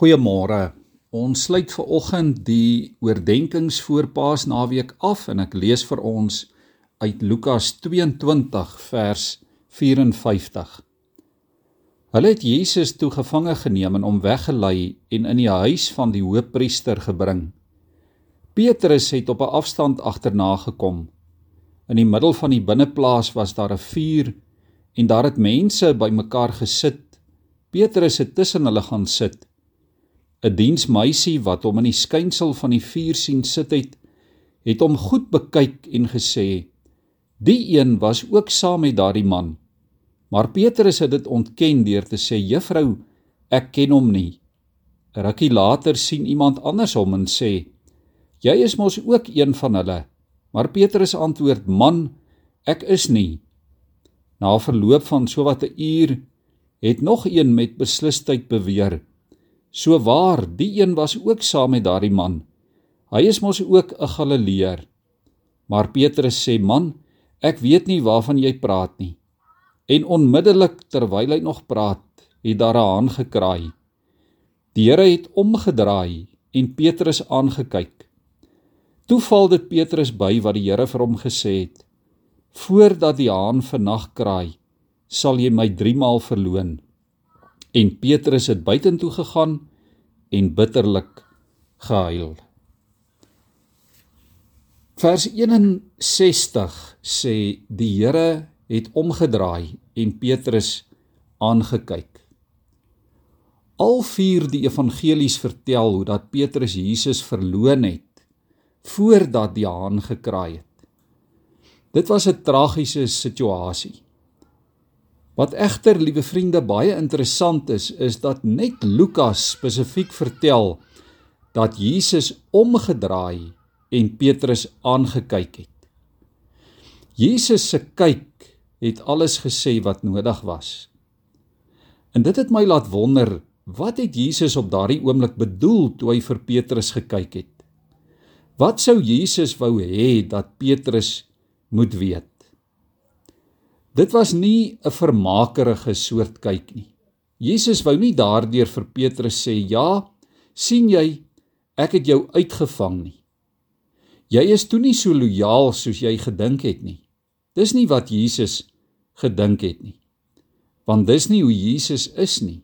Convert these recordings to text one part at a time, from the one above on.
Goeiemôre. Ons sluit ver oggend die oordeenkings voor Paasnaweek af en ek lees vir ons uit Lukas 22 vers 54. Hulle het Jesus toe gevange geneem en hom weggelei en in die huis van die hoofpriester gebring. Petrus het op 'n afstand agterna gekom. In die middel van die binneplaas was daar 'n vuur en daar het mense bymekaar gesit. Petrus het tussen hulle gaan sit. 'n diensmeisie wat hom in die skynsel van die vuur sien sit het, het hom goed bekyk en gesê: "Die een was ook saam met daardie man." Maar Petrus het dit ontken deur te sê: "Juffrou, ek ken hom nie." Rukkie later sien iemand anders hom en sê: "Jy is mos ook een van hulle." Maar Petrus antwoord: "Man, ek is nie." Na verloop van sowat 'n uur het nog een met beslisheid beweer: So waar, die een was ook saam met daardie man. Hy is mos ook 'n Galileër. Maar Petrus sê: "Man, ek weet nie waarvan jy praat nie." En onmiddellik terwyl hy nog praat, het daar 'n haan gekraai. Die Here het omgedraai en Petrus aangekyk. Toe val dit Petrus by wat die Here vir hom gesê het: "Voordat die haan vannag kraai, sal jy my 3 maal verloon." En Petrus het buitentoe gegaan en bitterlik gehuil. Vers 61 sê die Here het omgedraai en Petrus aangekyk. Al vier die evangelies vertel hoe dat Petrus Jesus verloon het voordat die haan gekraai het. Dit was 'n tragiese situasie. Wat egter, liewe vriende, baie interessant is, is dat net Lukas spesifiek vertel dat Jesus omgedraai en Petrus aangekyk het. Jesus se kyk het alles gesê wat nodig was. En dit het my laat wonder, wat het Jesus op daardie oomblik bedoel toe hy vir Petrus gekyk het? Wat sou Jesus wou hê dat Petrus moet weet? Dit was nie 'n vermakerige soort kyk nie. Jesus wou nie daardeur vir Petrus sê, "Ja, sien jy, ek het jou uitgevang nie." Jy is toe nie so lojaal soos jy gedink het nie. Dis nie wat Jesus gedink het nie. Want dis nie hoe Jesus is nie.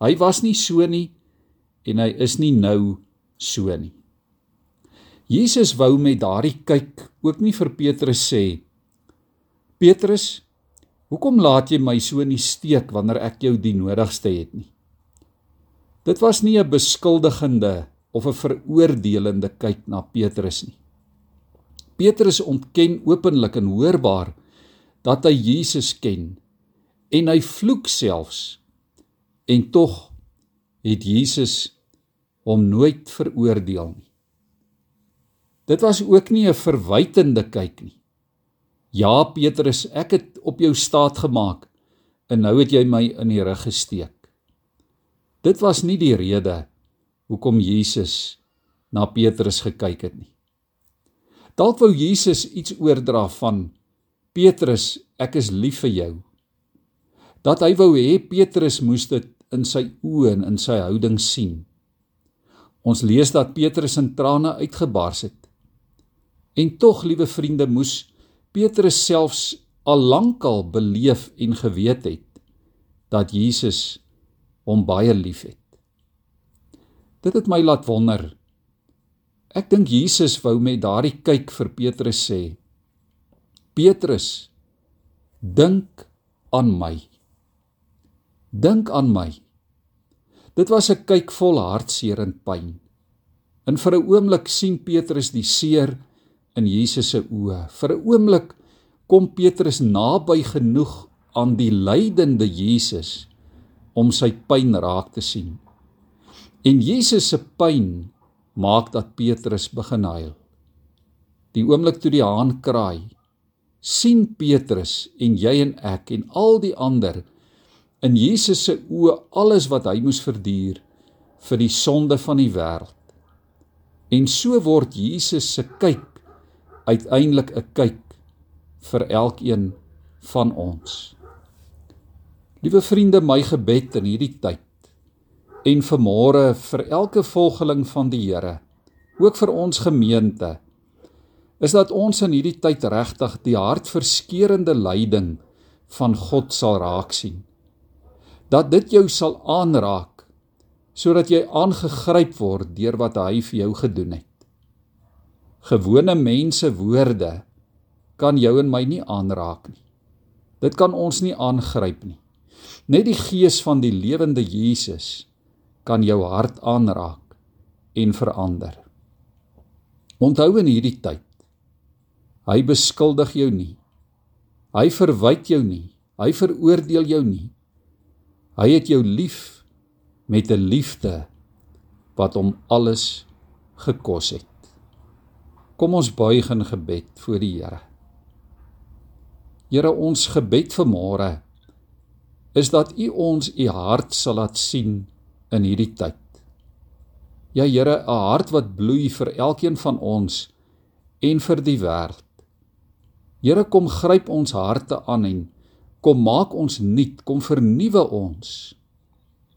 Hy was nie so nie en hy is nie nou so nie. Jesus wou met daardie kyk ook nie vir Petrus sê Petrus Hoekom laat jy my so in die steek wanneer ek jou die nodigste het nie? Dit was nie 'n beskuldigende of 'n veroordelende kyk na Petrus nie. Petrus ontken openlik en hoorbaar dat hy Jesus ken en hy vloek selfs en tog het Jesus hom nooit veroordeel nie. Dit was ook nie 'n verwytende kyk nie. Ja Petrus, ek het op jou staat gemaak en nou het jy my in die rug gesteek. Dit was nie die rede hoekom Jesus na Petrus gekyk het nie. Dalk wou Jesus iets oordra van Petrus, ek is lief vir jou. Dat hy wou hê Petrus moes dit in sy oë en in sy houding sien. Ons lees dat Petrus in trane uitgebars het. En tog, liewe vriende, moes Petrus selfs al lankal beleef en geweet het dat Jesus hom baie liefhet. Dit het my laat wonder. Ek dink Jesus wou met daardie kyk vir Petrus sê: Petrus, dink aan my. Dink aan my. Dit was 'n kyk vol hartseer en pyn. En vir 'n oomblik sien Petrus die seer in Jesus se oë. Vir 'n oomblik kom Petrus naby genoeg aan die lydende Jesus om sy pyn raak te sien. En Jesus se pyn maak dat Petrus begin huil. Die oomblik toe die haan kraai, sien Petrus en jy en ek en al die ander in Jesus se oë alles wat hy moes verduur vir die sonde van die wêreld. En so word Jesus se kyk uiteindelik 'n kyk vir elkeen van ons. Liewe vriende, my gebed in hierdie tyd en vanmôre vir elke volgeling van die Here, ook vir ons gemeente, is dat ons in hierdie tyd regtig die hartverskeurende lyding van God sal raak sien. Dat dit jou sal aanraak sodat jy aangegryp word deur wat hy vir jou gedoen het. Gewone mense woorde kan jou en my nie aanraak nie. Dit kan ons nie aangryp nie. Net die gees van die lewende Jesus kan jou hart aanraak en verander. Onthou in hierdie tyd. Hy beskuldig jou nie. Hy verwyd jou nie. Hy veroordeel jou nie. Hy het jou lief met 'n liefde wat hom alles gekos het. Kom ons buig in gebed voor die Here. Here, ons gebed vanmôre is dat U ons U hart sal laat sien in hierdie tyd. Ja Here, 'n hart wat bloei vir elkeen van ons en vir die wêreld. Here, kom gryp ons harte aan en kom maak ons nuut, kom vernuwe ons.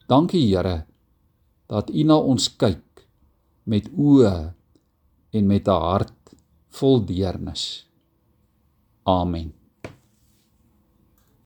Dankie Here dat U na ons kyk met oë en met 'n hart vol deernis. Amen.